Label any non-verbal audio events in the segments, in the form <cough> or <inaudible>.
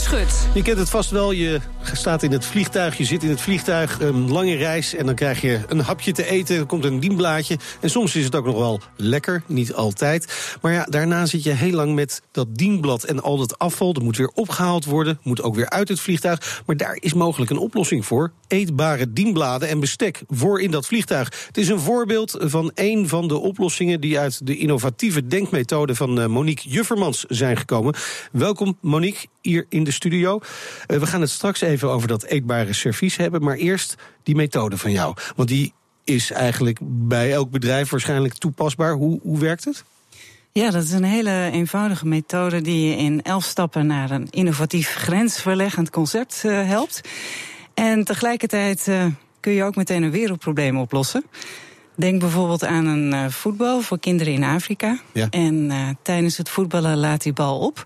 Schut. Je kent het vast wel, je staat in het vliegtuig, je zit in het vliegtuig, een lange reis... en dan krijg je een hapje te eten, er komt een dienblaadje... en soms is het ook nog wel lekker, niet altijd. Maar ja, daarna zit je heel lang met dat dienblad en al dat afval... dat moet weer opgehaald worden, moet ook weer uit het vliegtuig... maar daar is mogelijk een oplossing voor. Eetbare dienbladen en bestek voor in dat vliegtuig. Het is een voorbeeld van een van de oplossingen... die uit de innovatieve denkmethode van eh, Monique Juffermans zijn gekomen. Welkom Monique, hier in de studio. Uh, we gaan het straks even over dat eetbare servies hebben. Maar eerst die methode van jou. Want die is eigenlijk bij elk bedrijf waarschijnlijk toepasbaar. Hoe, hoe werkt het? Ja, dat is een hele eenvoudige methode die je in elf stappen naar een innovatief grensverleggend concept uh, helpt. En tegelijkertijd uh, kun je ook meteen een wereldprobleem oplossen. Denk bijvoorbeeld aan een uh, voetbal voor kinderen in Afrika. Ja. En tijdens het voetballen laat die bal op.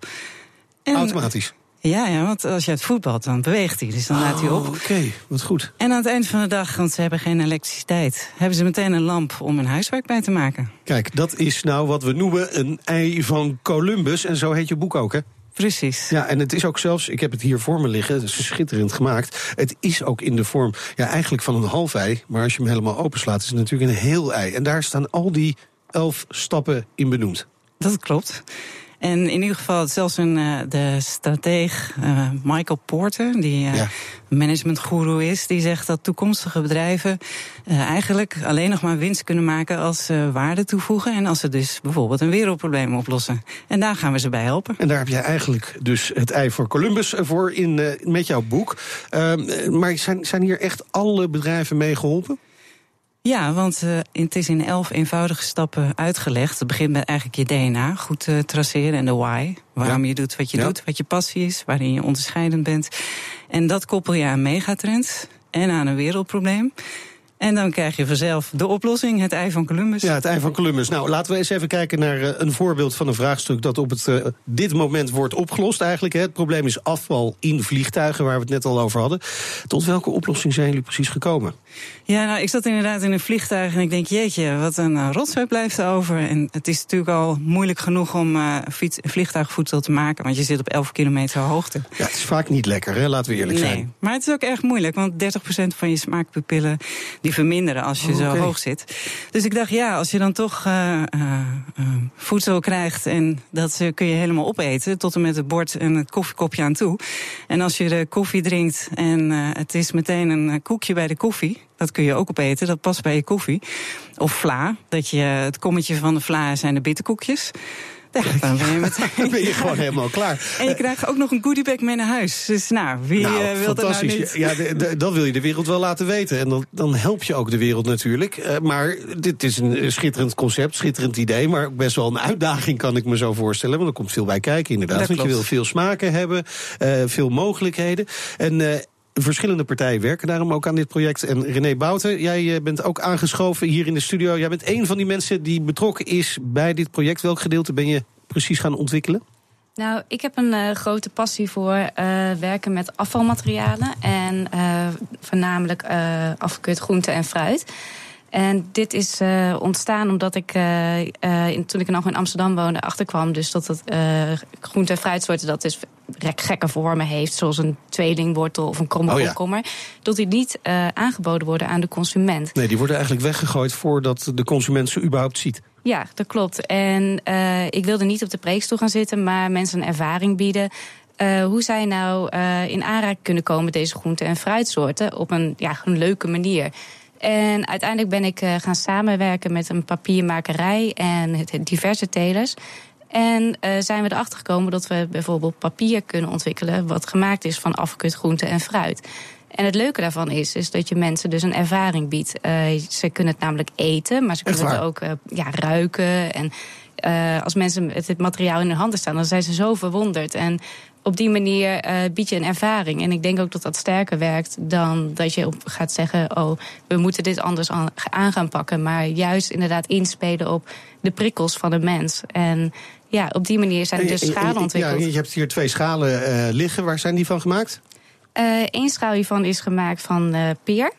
En, Automatisch. Ja, ja, want als je het voetbalt, dan beweegt hij. Dus dan oh, laat hij op. Oké, okay, wat goed. En aan het eind van de dag, want ze hebben geen elektriciteit, hebben ze meteen een lamp om hun huiswerk bij te maken. Kijk, dat is nou wat we noemen een ei van Columbus. En zo heet je boek ook, hè? Precies. Ja, en het is ook zelfs, ik heb het hier voor me liggen, het is schitterend gemaakt. Het is ook in de vorm, ja, eigenlijk van een half ei. Maar als je hem helemaal openslaat, is het natuurlijk een heel ei. En daar staan al die elf stappen in benoemd. Dat klopt. En in ieder geval, zelfs een, uh, de strateeg uh, Michael Porter, die uh, ja. managementgoeroe is, die zegt dat toekomstige bedrijven eigenlijk alleen nog maar winst kunnen maken als ze waarde toevoegen en als ze dus bijvoorbeeld een wereldprobleem oplossen. En daar gaan we ze bij helpen. En daar heb jij eigenlijk dus het ei voor Columbus voor in, met jouw boek. Ehm, maar zijn, zijn hier echt alle bedrijven mee geholpen? Ja, want uh, het is in elf eenvoudige stappen uitgelegd. Het begint met eigenlijk je DNA goed uh, traceren en de why. Waarom ja. je doet wat je ja. doet, wat je passie is, waarin je onderscheidend bent. En dat koppel je aan megatrends en aan een wereldprobleem. En dan krijg je vanzelf de oplossing, het ei van Columbus. Ja, het ei van Columbus. Nou, laten we eens even kijken naar uh, een voorbeeld van een vraagstuk dat op het, uh, dit moment wordt opgelost eigenlijk. Hè. Het probleem is afval in vliegtuigen, waar we het net al over hadden. Tot welke oplossing zijn jullie precies gekomen? Ja, nou, ik zat inderdaad in een vliegtuig en ik denk, jeetje, wat een uh, rotzooi blijft er over. En het is natuurlijk al moeilijk genoeg om uh, fiets, vliegtuigvoedsel te maken, want je zit op 11 kilometer hoogte. Ja, het is vaak niet lekker, hè? laten we eerlijk nee, zijn. Maar het is ook erg moeilijk, want 30% van je smaakpupillen die verminderen als je Oh, zo hoog zit. Dus ik dacht, ja, als je dan toch uh, voedsel krijgt en dat kun je helemaal opeten, tot en met het bord en het koffiekopje aan toe. En als je de koffie drinkt en het is meteen een koekje bij de koffie, dat kun je ook opeten, dat past bij je koffie. Of vla, dat je het kommetje van de vla zijn de bitterkoekjes. Ja, dan ben je meteen. Dan ben je gewoon helemaal klaar. En je krijgt ook nog een goodiebag mee naar huis. Dus nou, wie nou, uh, wil dat nou niet? Ja, dat wil je de wereld wel laten weten. En dan, dan help je ook de wereld natuurlijk. Uh, maar dit is een schitterend concept, schitterend idee. Maar ook best wel een uitdaging, kan ik me zo voorstellen. Want er komt veel bij kijken, inderdaad. Dat want je wil veel smaken hebben, uh, veel mogelijkheden. En uh, Verschillende partijen werken daarom ook aan dit project. En René Bouten, jij bent ook aangeschoven hier in de studio. Jij bent een van die mensen die betrokken is bij dit project. Welk gedeelte ben je precies gaan ontwikkelen? Nou, ik heb een uh, grote passie voor uh, werken met afvalmaterialen. En voornamelijk afgekeurd groente en fruit. En dit is uh, ontstaan omdat ik, uh, uh, in, toen ik nog in Amsterdam woonde, achterkwam. Dus dat het groente- en fruitsoorten dat dus gekke vormen heeft. Zoals een tweelingwortel of een kromme Oh ja. Dat die niet aangeboden worden aan de consument. Nee, die worden eigenlijk weggegooid voordat de consument ze überhaupt ziet. Ja, dat klopt. En ik wilde niet op de preekstoel gaan zitten, maar mensen een ervaring bieden. Uh, hoe zij nou uh, in aanraking kunnen komen met deze groente- en fruitsoorten op een, ja, een leuke manier. En uiteindelijk ben ik uh, gaan samenwerken met een papiermakerij en diverse telers. En uh, zijn we erachter gekomen dat we bijvoorbeeld papier kunnen ontwikkelen... wat gemaakt is van afgekut groente en fruit. En het leuke daarvan is, is dat je mensen dus een ervaring biedt. Uh, ze kunnen het namelijk eten, maar ze kunnen het ook ja, ruiken. En als mensen het, het materiaal in hun handen staan, dan zijn ze zo verwonderd. En op die manier uh, bied je een ervaring. En ik denk ook dat dat sterker werkt dan dat je op gaat zeggen: Oh, we moeten dit anders aan, aan gaan pakken. Maar juist inderdaad inspelen op de prikkels van de mens. En ja, op die manier zijn er dus schalen ontwikkeld. Ja, je hebt hier twee schalen uh, liggen. Waar zijn die van gemaakt? Eén schaal hiervan is gemaakt van peer.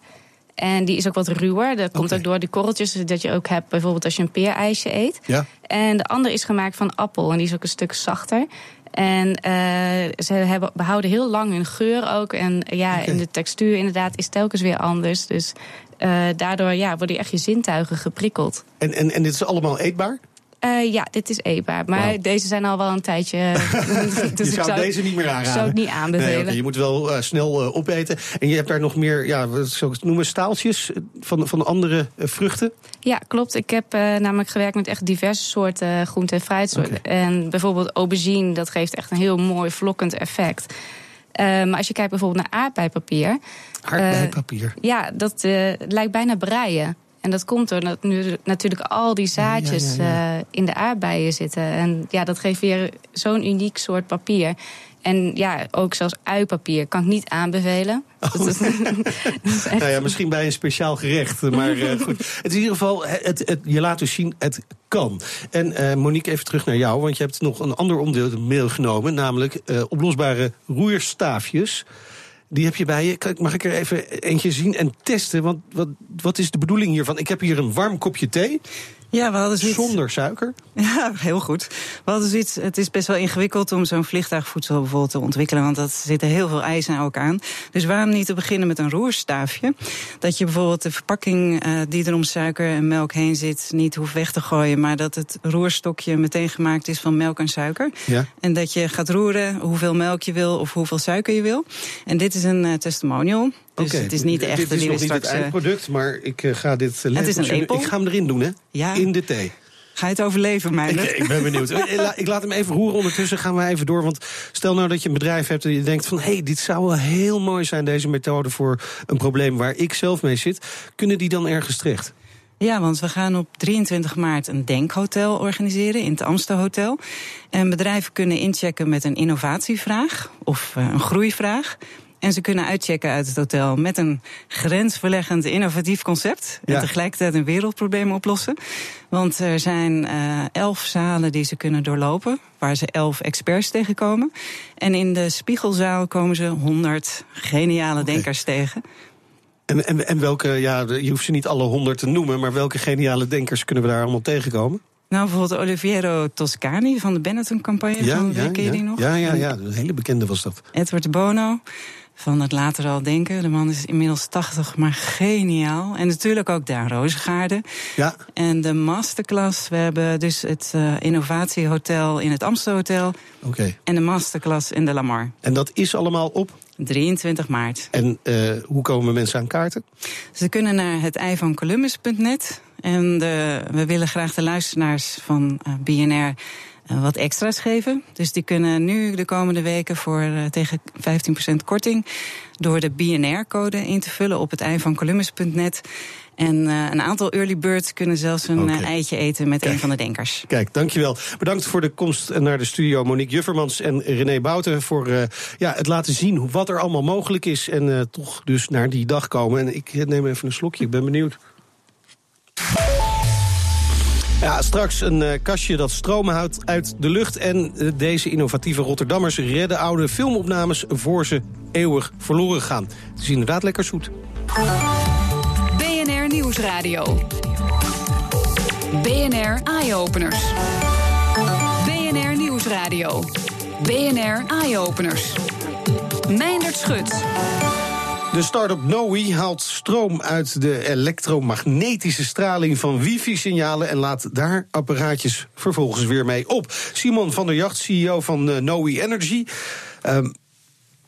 En die is ook wat ruwer. Dat komt ook door die korreltjes dat je ook hebt, bijvoorbeeld als je een peerijsje eet. Ja. En de andere is gemaakt van appel en die is ook een stuk zachter. En uh, ze hebben, behouden heel lang hun geur ook. En ja, okay. en de textuur inderdaad is telkens weer anders. Dus uh, daardoor ja, worden echt je zintuigen geprikkeld. En, en, en dit is allemaal eetbaar? Uh, ja, dit is eetbaar. Maar wow. deze zijn al wel een tijdje. <laughs> <laughs> dus je zou, zou deze niet meer aanraden. Zou het niet aanbevelen. Nee, okay, je moet wel uh, snel uh, opeten. En je hebt daar nog meer, ja, wat zou ik het noemen, staaltjes van, van andere vruchten? Ja, klopt. Ik heb namelijk gewerkt met echt diverse soorten groente- en fruitsoorten. Okay. En bijvoorbeeld aubergine, dat geeft echt een heel mooi vlokkend effect. maar als je kijkt bijvoorbeeld naar aardbeipapier. Aardbeipapier? ja, dat lijkt bijna breien. En dat komt doordat nu natuurlijk al die zaadjes ja, ja, ja, uh, in de aardbeien zitten. En ja, dat geeft weer zo'n uniek soort papier. En ja, ook zelfs uipapier kan ik niet aanbevelen. <laughs> Oh. Dat is, <laughs> dat is echt... nou ja, misschien bij een speciaal gerecht. Maar uh, goed. Het is in ieder geval, het, het, je laat dus zien, het kan. En uh, Monique, even terug naar jou. Want je hebt nog een ander onderdeel genomen. Namelijk uh, oplosbare roerstaafjes. Die heb je bij je. Mag ik er even eentje zien en testen? Want wat, wat is de bedoeling hiervan? Ik heb hier een warm kopje thee. Ja, we hadden zoiets... Zonder suiker? <laughs> Ja, heel goed. We hadden zoiets... Het is best wel ingewikkeld om zo'n vliegtuigvoedsel bijvoorbeeld te ontwikkelen... want dat zitten heel veel eisen ook aan. Dus waarom niet te beginnen met een roerstaafje? Dat je bijvoorbeeld de verpakking uh, die er om suiker en melk heen zit... niet hoeft weg te gooien, maar dat het roerstokje meteen gemaakt is van melk en suiker. Ja. En dat je gaat roeren hoeveel melk je wil of hoeveel suiker je wil. En dit is een uh, testimonial. Dus okay. het is niet de echte dit is die nog we niet het eindproduct, maar ik uh, ga dit... Uh, het is een lepel. Ik ga hem erin doen, hè? Ja. In de thee. Ga je het overleven, Meijner? Ik, ik ben benieuwd. <laughs> ik laat hem even roeren. Ondertussen gaan we even door. Want stel nou dat je een bedrijf hebt en je denkt van... hé, hey, dit zou wel heel mooi zijn, deze methode... voor een probleem waar ik zelf mee zit. Kunnen die dan ergens terecht? Ja, want we gaan op 23 maart een denkhotel organiseren in het Amstelhotel. En bedrijven kunnen inchecken met een innovatievraag of een groeivraag. En ze kunnen uitchecken uit het hotel met een grensverleggend innovatief concept. Ja. En tegelijkertijd een wereldprobleem oplossen. Want er zijn uh, elf zalen die ze kunnen doorlopen, waar ze elf experts tegenkomen. En in de Spiegelzaal komen ze honderd geniale okay. denkers tegen. En, en, en welke, ja, je hoeft ze niet alle honderd te noemen, maar welke geniale denkers kunnen we daar allemaal tegenkomen? Nou, bijvoorbeeld Oliviero Toscani van de Benetton-campagne. Ja, van, ja, die nog? Ja, ja, ja, een hele bekende was dat. Edward de Bono van het later al denken. De man is inmiddels 80, maar geniaal. En natuurlijk ook Daan Rozengaarde. Ja. En de masterclass, we hebben dus het uh, innovatiehotel in het Amstelhotel. Oké. Okay. En de masterclass in de Lamar. En dat is allemaal op? 23 maart. En uh, hoe komen mensen aan kaarten? Ze kunnen naar het ei van Columbus.net. En de, we willen graag de luisteraars van uh, BNR wat extra's geven. Dus die kunnen nu de komende weken voor uh, tegen 15% korting door de BNR-code in te vullen op het ei van Columbus.net. En uh, een aantal early birds kunnen zelfs een okay. eitje eten met Kijk. een van de denkers. Kijk, dankjewel. Bedankt voor de komst naar de studio. Monique Juffermans en René Bouten voor uh, ja, het laten zien wat er allemaal mogelijk is. En toch dus naar die dag komen. En ik neem even een slokje, ik ben benieuwd. Ja, straks een uh, kastje dat stroom houdt uit de lucht. En uh, deze innovatieve Rotterdammers redden oude filmopnames voor ze eeuwig verloren gaan. Het is inderdaad lekker zoet. BNR Nieuwsradio. BNR Eye-Openers. BNR Nieuwsradio. BNR Eye-Openers. Meindert Schut. De start-up Noe haalt stroom uit de elektromagnetische straling van wifi-signalen en laat daar apparaatjes vervolgens weer mee op. Simon van der Jacht, CEO van uh, Noe Energy. Um,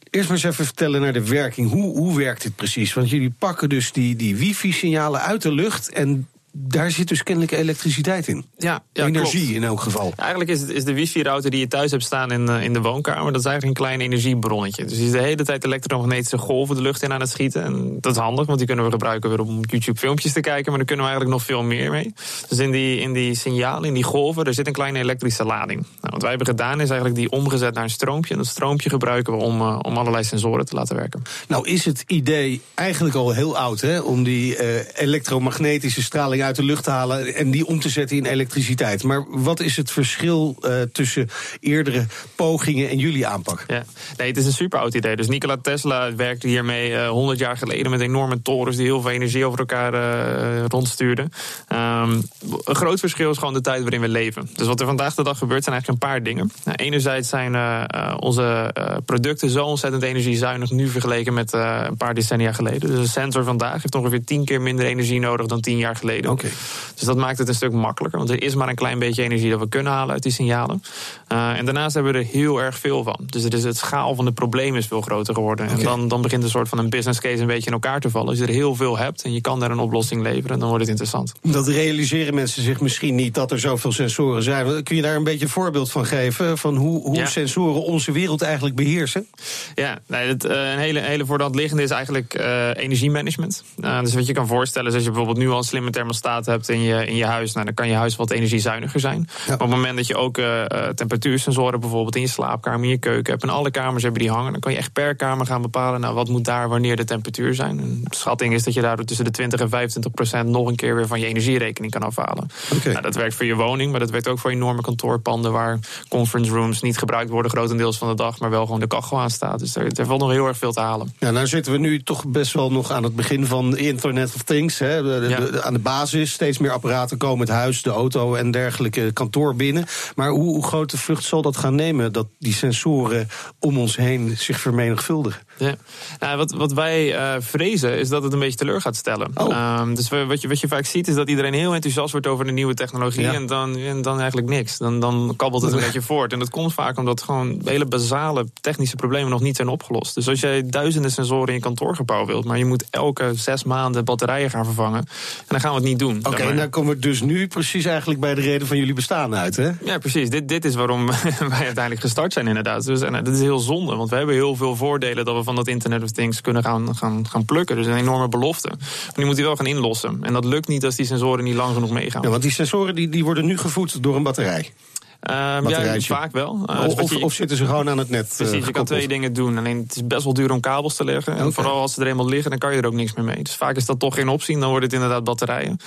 Eerst maar eens even vertellen naar de werking. Hoe, hoe werkt dit precies? Want jullie pakken dus die, die wifi-signalen uit de lucht en daar zit dus kennelijk elektriciteit in. Ja, ja Energie klopt. in elk geval. Eigenlijk is, het, is de wifi-router die je thuis hebt staan in, uh, in de woonkamer... dat is eigenlijk een klein energiebronnetje. Dus die is de hele tijd elektromagnetische golven de lucht in aan het schieten. En dat is handig, want die kunnen we gebruiken weer om YouTube filmpjes te kijken... maar daar kunnen we eigenlijk nog veel meer mee. Dus in die, in die signalen, in die golven, er zit een kleine elektrische lading. Nou, wat wij hebben gedaan is eigenlijk die omgezet naar een stroompje. En dat stroompje gebruiken we om, uh, om allerlei sensoren te laten werken. Nou is het idee eigenlijk al heel oud... Hè, om die uh, elektromagnetische straling uit de lucht te halen en die om te zetten in elektriciteit. Maar wat is het verschil uh, tussen eerdere pogingen en jullie aanpak? Ja. Nee, het is een super oud idee. Dus Nikola Tesla werkte hiermee uh, 100 jaar geleden met enorme torens die heel veel energie over elkaar uh, rondstuurden. Um, een groot verschil is gewoon de tijd waarin we leven. Dus wat er vandaag de dag gebeurt zijn eigenlijk een paar dingen. Nou, enerzijds zijn onze producten zo ontzettend energiezuinig nu vergeleken met een paar decennia geleden. Dus een sensor vandaag heeft ongeveer 10 keer minder energie nodig dan 10 jaar geleden. Okay. Dus dat maakt het een stuk makkelijker. Want er is maar een klein beetje energie dat we kunnen halen uit die signalen. Uh, en daarnaast hebben we er heel erg veel van. Dus het, is het schaal van de problemen is veel groter geworden. Okay. En dan, dan begint een soort van een business case een beetje in elkaar te vallen. Als je er heel veel hebt en je kan daar een oplossing leveren, dan wordt het interessant. Dat realiseren mensen zich misschien niet dat er zoveel sensoren zijn. Kun je daar een beetje een voorbeeld van geven? Van hoe, hoe ja. sensoren onze wereld eigenlijk beheersen? Ja, nee, het, uh, een hele, hele voor de hand liggende is eigenlijk uh, energiemanagement. dus wat je kan voorstellen is als je bijvoorbeeld nu al een slimme thermostaat hebt in je, in je huis, nou, dan kan je huis wat energiezuiniger zijn. Ja. op het moment dat je ook uh, temperatuursensoren bijvoorbeeld in je slaapkamer, in je keuken hebt en alle kamers hebben die hangen, dan kan je echt per kamer gaan bepalen, nou wat moet daar wanneer de temperatuur zijn. En de schatting is dat je daardoor tussen de 20 en 25 procent nog een keer weer van je energierekening kan afhalen. Okay. Nou, dat werkt voor je woning, maar dat werkt ook voor enorme kantoorpanden waar conference rooms niet gebruikt worden grotendeels van de dag, maar wel gewoon de kachel aan staat. Dus er, er valt nog heel erg veel te halen. Ja, nou zitten we nu toch best wel nog aan het begin van Internet of Things. Hè? De, de, ja. de, aan de basis steeds meer apparaten komen het huis, de auto en dergelijke kantoor binnen. Maar hoe, hoe groot de vlucht zal dat gaan nemen? Dat die sensoren om ons heen zich vermenigvuldigen? Ja. Nou, wat, wat wij uh, vrezen is dat het een beetje teleur gaat stellen. Oh. Um, dus wat, je, wat je vaak ziet is dat iedereen heel enthousiast wordt over de nieuwe technologie. Ja. En, dan, en dan eigenlijk niks. Dan, dan kabbelt het een <laughs> beetje voort. En dat komt vaak omdat gewoon hele basale technische problemen nog niet zijn opgelost. Dus als jij duizenden sensoren in je kantoorgebouw wilt, maar je moet elke zes maanden batterijen gaan vervangen. En dan gaan we het niet doen. Oké, okay, en dan komen we dus nu precies eigenlijk bij de reden van jullie bestaan uit, hè? Ja, precies. Dit, dit is waarom <laughs> wij uiteindelijk gestart zijn, inderdaad. Dus en, dat is heel zonde, want we hebben heel veel voordelen dat we van dat Internet of Things kunnen gaan, gaan, gaan plukken. Dus een enorme belofte. Maar die moet die wel gaan inlossen. En dat lukt niet als die sensoren niet lang genoeg meegaan. Ja, want die sensoren die, die worden nu gevoed door een batterij. Um, ja, vaak wel. Uh, of, of, je, of, zitten ze gewoon aan het net? Precies, uh, je kan twee dingen doen. Alleen het is best wel duur om kabels te leggen. En okay. vooral als ze er eenmaal liggen, dan kan je er ook niks meer mee. Dus vaak is dat toch geen optie. Dan wordt het inderdaad batterijen.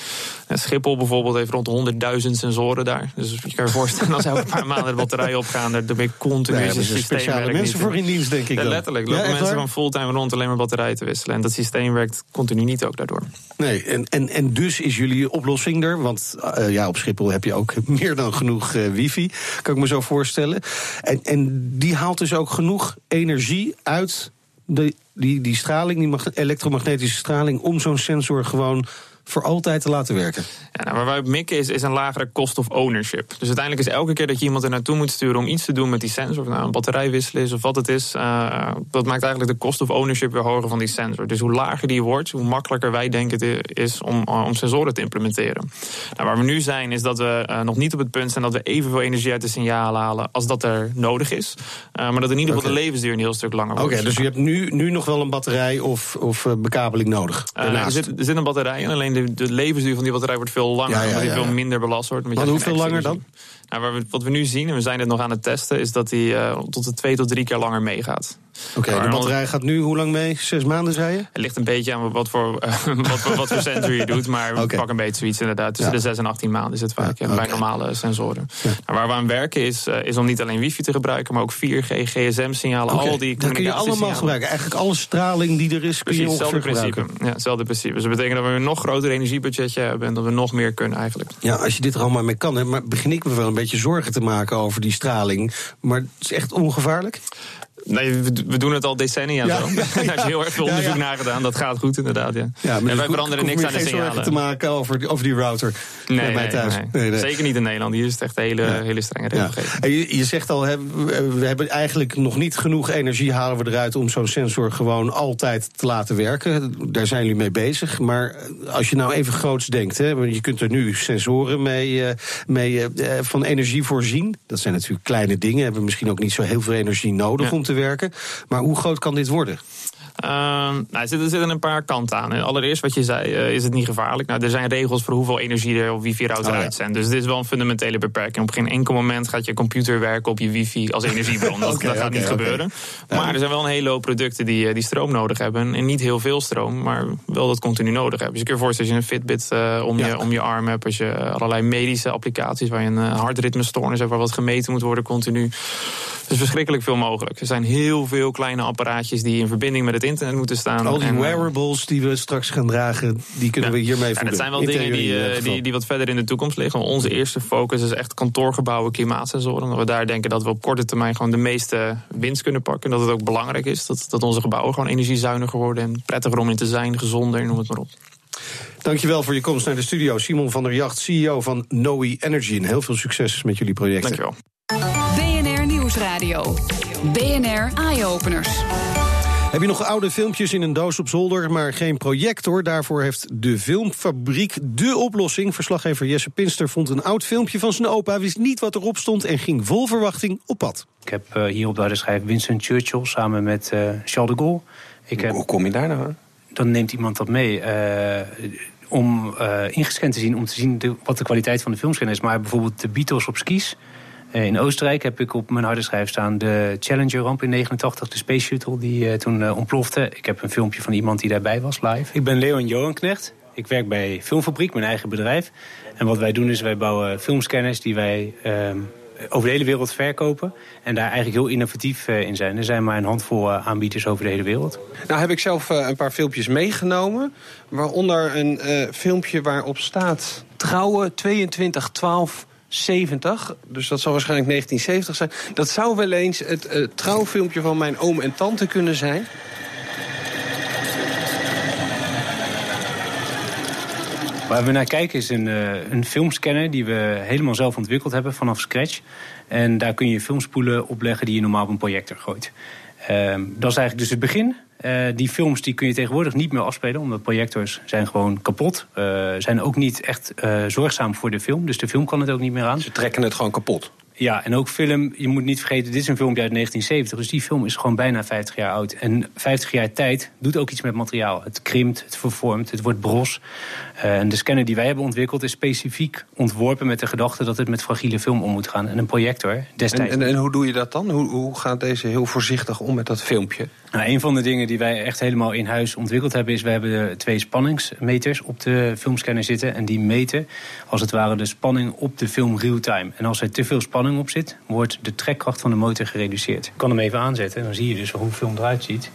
En Schiphol bijvoorbeeld heeft rond 100.000 sensoren daar. Dus je kan je voorstellen, als elke paar maanden de batterijen opgaan, dan ben je continu nee, systeem. speciale mensen voor in dienst, denk ik. Ja, letterlijk. Lopen ja, mensen van fulltime rond alleen maar batterijen te wisselen. En dat systeem werkt continu niet ook daardoor. Nee, en, en, en dus is jullie oplossing er. Want uh, ja, op Schiphol heb je ook meer dan genoeg uh, wifi. Kan ik me zo voorstellen. En, en die haalt dus ook genoeg energie uit de, die, die straling, die elektromagnetische straling, om zo'n sensor gewoon voor altijd te laten werken. Ja, nou, waar wij op mikken is, is een lagere cost of ownership. Dus uiteindelijk is elke keer dat je iemand er naartoe moet sturen om iets te doen met die sensor, of nou een batterij wisselen is of wat het is, uh, dat maakt eigenlijk de cost of ownership weer hoger van die sensor. Dus hoe lager die wordt, hoe makkelijker wij denken het is om, uh, om sensoren te implementeren. Nou, waar we nu zijn, is dat we uh, nog niet op het punt zijn dat we evenveel energie uit de signalen halen als dat er nodig is. maar dat in ieder geval okay. de levensduur een heel stuk langer wordt. Oké, okay, dus je hebt nu, nu nog wel een batterij of, of bekabeling nodig? er, zit, er zit een batterij in, alleen de, de levensduur van die batterij wordt veel langer. Ja, ja, omdat die veel minder belast wordt. Maar hoeveel langer dan? Nou, wat we nu zien, en we zijn het nog aan het testen, is dat die uh, tot de twee tot drie keer langer meegaat. Oké, okay, de batterij gaat nu hoe lang mee? Zes maanden, zei je? Het ligt een beetje aan wat voor, uh, <laughs> wat, voor, wat voor <laughs> sensor je doet. Maar okay. pak een beetje zoiets inderdaad. Tussen ja. de 6 en 18 maanden is het vaak ja, okay. bij normale sensoren. Ja. Nou, waar we aan werken is, uh, is om niet alleen wifi te gebruiken, maar ook 4G, GSM-signalen. Al die dat kun je allemaal gebruiken. Eigenlijk alle straling die er is, kun je hetzelfde principe. Ja, hetzelfde principe. Dus dat betekent dat we een nog groter energiebudgetje hebben en dat we nog meer kunnen eigenlijk. Ja, als je dit er allemaal mee kan, hè, maar begin ik me wel een beetje zorgen te maken over die straling. Maar het is echt ongevaarlijk? Nee, we doen het al decennia ja. zo. <laughs> <laughs> Daar is heel erg veel onderzoek ja, ja. naar gedaan. Dat gaat goed inderdaad, ja. ja en wij veranderen niks aan de signalen. zorgen te maken over, over die router nee, bij mij thuis. Nee, nee. Nee, Zeker niet in Nederland. Hier is het echt hele, hele strenge regelgeving. Je, je zegt al, we hebben eigenlijk nog niet genoeg energie halen we eruit... om zo'n sensor gewoon altijd te laten werken. Daar zijn jullie mee bezig. Maar als je nou even groots denkt... Hè, je kunt er nu sensoren mee, mee van energie voorzien. Dat zijn natuurlijk kleine dingen. Hebben misschien ook niet zo heel veel energie nodig om te werken. Maar hoe groot kan dit worden? Ehm, nou, er, zitten, een paar kanten aan. Allereerst, wat je zei, uh, is het niet gevaarlijk. Nou, er zijn regels voor hoeveel energie er op wifi-router oh, ja. uitzendt. Dus dit is wel een fundamentele beperking. Op geen enkel moment gaat je computer werken op je wifi als energiebron. dat, <laughs> dat, gaat niet gebeuren. Maar er zijn wel een hele hoop producten die, eh, die stroom nodig hebben. En niet heel veel stroom, maar wel dat continu nodig hebben. Dus je kunt je voorstellen als je een Fitbit uh, om, je, om je arm hebt. Als je allerlei medische applicaties waar je een hartritmestoornis hebt... waar wat gemeten moet worden continu. Dus verschrikkelijk veel mogelijk. Er zijn heel veel kleine apparaatjes die in verbinding met het internet moeten staan. Al die en, eh, wearables die we straks gaan dragen, die kunnen we hiermee verbinden. dat zijn wel dingen die, eh, die, die, wat verder in de toekomst liggen. Onze eerste focus is echt kantoorgebouwen, klimaatsensoren. Omdat we daar denken dat we op korte termijn gewoon de meeste winst kunnen pakken. Dat het ook belangrijk is dat, dat onze gebouwen gewoon energiezuiniger worden en prettiger om in te zijn, gezonder, noem het maar op. Dankjewel voor je komst naar de studio. Simon van der Jacht, CEO van Noe Energy. En heel veel succes met jullie projecten. Dankjewel. BNR Nieuwsradio. BNR Eye Openers. Heb je nog oude filmpjes in een doos op zolder, maar geen projector? Daarvoor heeft de Filmfabriek de oplossing. Verslaggever Jesse Pinster vond een oud filmpje van zijn opa, wist niet wat erop stond en ging vol verwachting op pad. Ik heb uh, hier op de harde schijf Winston Churchill samen met uh, Charles de Gaulle. Ik heb, Hoe kom je daar nou aan? Dan neemt iemand dat mee. Uh, om ingescand te zien, om te zien de, wat de kwaliteit van de filmscan is. Maar bijvoorbeeld de Beatles op skis eh, in Oostenrijk heb ik op mijn harde schijf staan de Challenger-ramp in 89, de Space Shuttle die uh, toen uh, ontplofte. Ik heb een filmpje van iemand die daarbij was live. Ik ben Leon Johanknecht. Ik werk bij Filmfabriek, mijn eigen bedrijf. En wat wij doen is wij bouwen filmscanners die wij uh, over de hele wereld verkopen. En daar eigenlijk heel innovatief in zijn. Er zijn maar een handvol aanbieders over de hele wereld. Nou heb ik zelf een paar filmpjes meegenomen. Waaronder een filmpje waarop staat... Trouwen 2212 70, dus dat zal waarschijnlijk 1970 zijn. Dat zou wel eens het uh, trouwfilmpje van mijn oom en tante kunnen zijn. Waar we naar kijken is een, uh, een filmscanner die we helemaal zelf ontwikkeld hebben vanaf scratch. En daar kun je filmspoelen opleggen die je normaal op een projector gooit. Uh, dat is eigenlijk dus het begin. Uh, die films die kun je tegenwoordig niet meer afspelen, omdat projectors zijn gewoon kapot. Uh, zijn ook niet echt uh, zorgzaam voor de film, dus de film kan het ook niet meer aan. Ze trekken het gewoon kapot. Ja, en ook film, je moet niet vergeten, dit is een filmpje uit 1970. Dus die film is gewoon bijna 50 jaar oud. En 50 jaar tijd doet ook iets met materiaal. Het krimpt, het vervormt, het wordt bros. En de scanner die wij hebben ontwikkeld is specifiek ontworpen met de gedachte dat het met fragiele film om moet gaan. En een projector destijds. En, en, en hoe doe je dat dan? Hoe, hoe gaat deze heel voorzichtig om met dat filmpje? Nou, een van de dingen die wij echt helemaal in huis ontwikkeld hebben... is we hebben twee spanningsmeters op de filmscanner zitten. En die meten als het ware de spanning op de film real-time. En als er te veel spanning op zit, wordt de trekkracht van de motor gereduceerd. Ik kan hem even aanzetten, dan zie je dus hoe de film eruit ziet.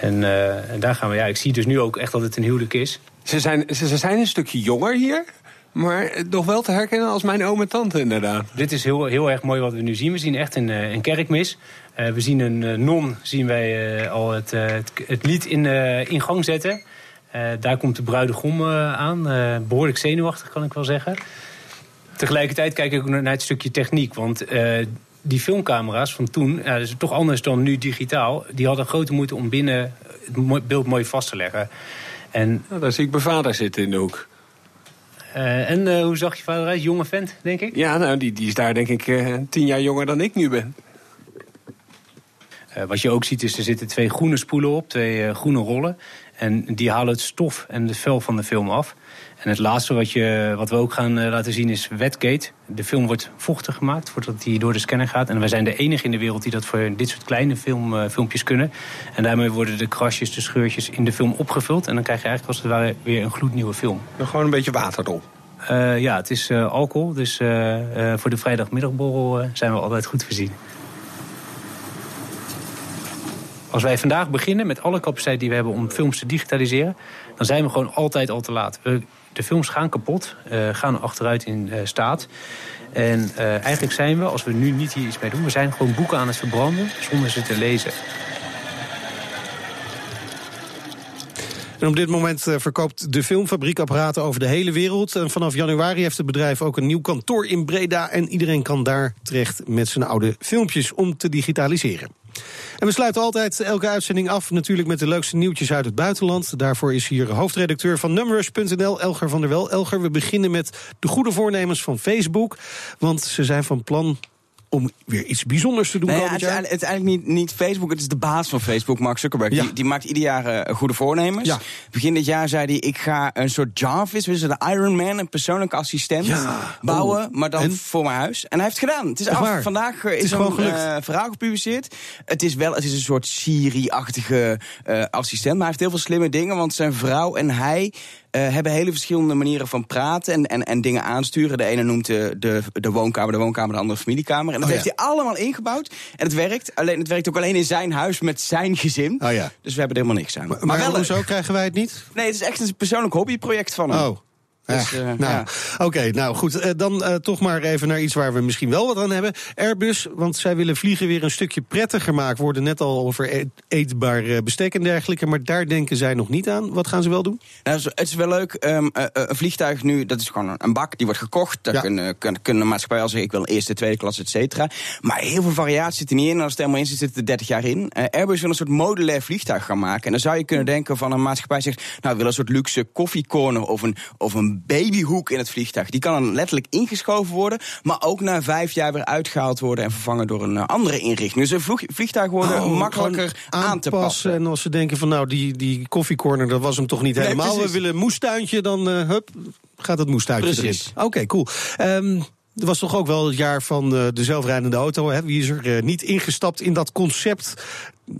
En, uh, en, daar gaan we, ja, ik zie dus nu ook echt dat het een huwelijk is. Ze zijn, ze zijn een stukje jonger hier, maar nog wel te herkennen als mijn oom en tante inderdaad. Dit is heel, heel erg mooi wat we nu zien. We zien echt een, eh, een kerkmis. Uh, we zien een uh, non, zien wij uh, al het, het, het, lied in, in gang zetten. daar komt de bruidegom aan. behoorlijk zenuwachtig, kan ik wel zeggen. Tegelijkertijd kijk ik ook naar het stukje techniek. Want die filmcamera's van toen, ja, dat is toch anders dan nu digitaal... die hadden grote moeite om binnen het beeld mooi vast te leggen. En, nou, daar zie ik mijn vader zitten in de hoek. Uh, en uh, hoe zag je vader uit? Jonge vent, denk ik? Ja, nou, die, die is daar denk ik uh, tien jaar jonger dan ik nu ben. Wat je ook ziet is, er zitten twee groene spoelen op, twee groene rollen. En die halen het stof en het vel van de film af. En het laatste wat, je, wat we ook gaan laten zien is wetgate. De film wordt vochtig gemaakt voordat die door de scanner gaat. En wij zijn de enige in de wereld die dat voor dit soort kleine film, filmpjes kunnen. En daarmee worden de krasjes, de scheurtjes in de film opgevuld. En dan krijg je eigenlijk als het ware weer een gloednieuwe film. gewoon een beetje water erop. Uh, ja, het is uh, alcohol. Dus voor de vrijdagmiddagborrel zijn we altijd goed voorzien. Als wij vandaag beginnen met alle capaciteit die we hebben om films te digitaliseren... dan zijn we gewoon altijd al te laat. De films gaan kapot, gaan achteruit in staat. En eigenlijk zijn we, als we nu niet hier iets mee doen... we zijn gewoon boeken aan het verbranden zonder ze te lezen. En op dit moment eh, verkoopt de filmfabriek apparaten over de hele wereld. En vanaf januari heeft het bedrijf ook een nieuw kantoor in Breda. En iedereen kan daar terecht met zijn oude filmpjes om te digitaliseren. En we sluiten altijd elke uitzending af natuurlijk met de leukste nieuwtjes uit het buitenland. Daarvoor is hier hoofdredacteur van Numbers.nl, Elger van der Wel. Elger, we beginnen met de goede voornemens van Facebook. Want ze zijn van plan om weer iets bijzonders te doen Nee, ja, het, is het is eigenlijk niet, niet Facebook, het is de baas van Facebook, Mark Zuckerberg. Ja. Die, die maakt ieder jaar eh, goede voornemens. Ja. Begin dit jaar zei hij, ik ga een soort Jarvis, dus de Iron Man, een persoonlijke assistent, bouwen, Oh. maar dan En? voor mijn huis. En hij heeft het gedaan. Het is af. Vandaag eh, Het is, een eh, verhaal gepubliceerd. Het is wel, het is een soort Siri-achtige assistent, maar hij heeft heel veel slimme dingen, want zijn vrouw en hij eh, hebben hele verschillende manieren van praten en, en, en dingen aansturen. De ene noemt de, de, de woonkamer de woonkamer, de andere familiekamer. En dat Oh, heeft ja. hij allemaal ingebouwd. En het werkt. Alleen, het werkt ook alleen in zijn huis met zijn gezin. Oh ja. Dus we hebben er helemaal niks aan. Maar, maar wel hoezo krijgen wij het niet? Nee, het is echt een persoonlijk hobbyproject van hem. Oh. Dus, eh, nou, ja. Oké, nou goed. eh, dan eh, toch maar even naar iets waar we misschien wel wat aan hebben. Airbus, want zij willen vliegen weer een stukje prettiger maken. We hoorden net al over eet- eetbaar bestek en dergelijke. Maar daar denken zij nog niet aan. Wat gaan ze wel doen? Nou, het is- wel leuk. ehm, eh, eh, een vliegtuig nu, dat is gewoon een- bak, die wordt gekocht. Daar Ja. kunnen, kunnen, kunnen de maatschappij al zeggen, ik wil eerste, tweede klas, et cetera. Maar heel veel variatie zit er niet in. En als het helemaal in zit, zit er 30 jaar in. Airbus wil een soort modulair vliegtuig gaan maken. En dan zou je kunnen denken van een maatschappij zegt... nou, we willen een soort luxe koffiecorner of een, of een babyhoek in het vliegtuig. Die kan dan letterlijk ingeschoven worden... maar ook na vijf jaar weer uitgehaald worden... en vervangen door een eh, andere inrichting. Dus een vliegtuig worden Oh, makkelijker aan te passen. En als ze denken van nou, die, die koffiecorner, dat was hem toch niet Nee, helemaal. We willen een moestuintje, dan eh, hup, gaat het moestuintje Precies. erin. Oké, cool. Ehm er was toch ook wel het jaar van eh, de zelfrijdende auto. Hè? Wie is er eh, niet ingestapt in dat concept?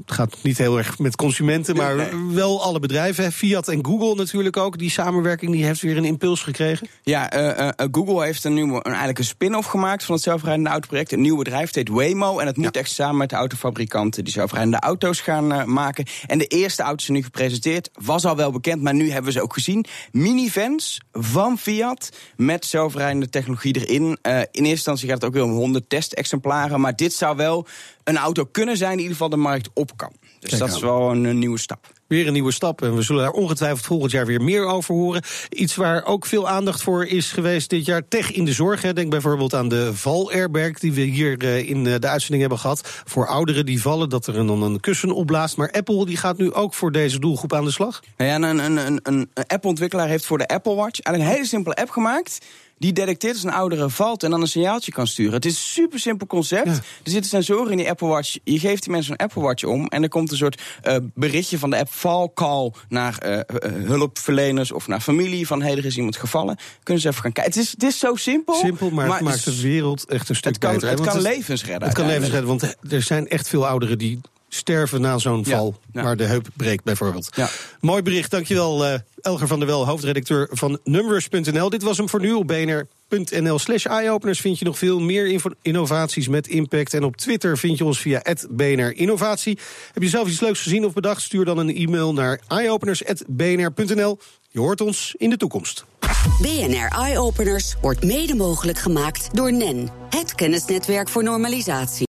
Het gaat niet heel erg met consumenten, maar Nee. wel alle bedrijven. hè. Fiat en Google natuurlijk ook. Die samenwerking die heeft weer een impuls gekregen. Ja, eh, Google heeft een nieuwe, een, eigenlijk een spin-off gemaakt van het zelfrijdende autoproject. Een nieuw bedrijf, het heet Waymo. En het moet echt samen met de autofabrikanten die zelfrijdende auto's gaan maken. En de eerste auto's zijn nu gepresenteerd. Was al wel bekend, maar nu hebben we ze ook gezien. Minivans van Fiat met zelfrijdende technologie erin. Eh, in eerste instantie gaat het ook weer om 100 testexemplaren. Maar dit zou wel een auto kunnen zijn die in ieder geval de markt op kan. Dus Kijk dat aan. is wel een, een nieuwe stap. Weer een nieuwe stap. En we zullen daar ongetwijfeld volgend jaar weer meer over horen. Iets waar ook veel aandacht voor is geweest dit jaar. Tech in de zorg. Denk bijvoorbeeld aan de val-airbag die we hier eh, in eh, de uitzending hebben gehad. Voor ouderen die vallen, dat er een, dan een kussen opblaast. Maar Apple die gaat nu ook voor deze doelgroep aan de slag. Nou ja, een, een, een, een Apple-ontwikkelaar heeft voor de Apple Watch een hele simpele app gemaakt. Die detecteert als een oudere valt en dan een signaaltje kan sturen. Het is een super simpel concept. Ja. Er zitten sensoren in die Apple Watch. Je geeft die mensen een Apple Watch om. En er komt een soort eh, berichtje van de app fall call naar eh, eh, hulpverleners of naar familie. Van hey, er is iemand gevallen. Kunnen ze even gaan kijken. Het is, het is zo simpel. Simpel, maar, het maakt de wereld echt een stuk het kan, beter. het kan levens redden. Het kan levens redden, want er zijn echt veel ouderen die sterven na zo'n val. ja. Waar de heup breekt bijvoorbeeld. Ja. Mooi bericht, dankjewel eh Elger van der Wel, hoofdredacteur van Numbers.nl. Dit was hem voor nu op bnr.nl slash eyeopeners. Vind je nog veel meer innovaties met impact. En op Twitter vind je ons via BNR Innovatie. Heb je zelf iets leuks gezien of bedacht? Stuur dan een e-mail naar eyeopeners.bnr.nl. Je hoort ons in de toekomst. BNR Eye Openers wordt mede mogelijk gemaakt door NEN, het kennisnetwerk voor normalisatie.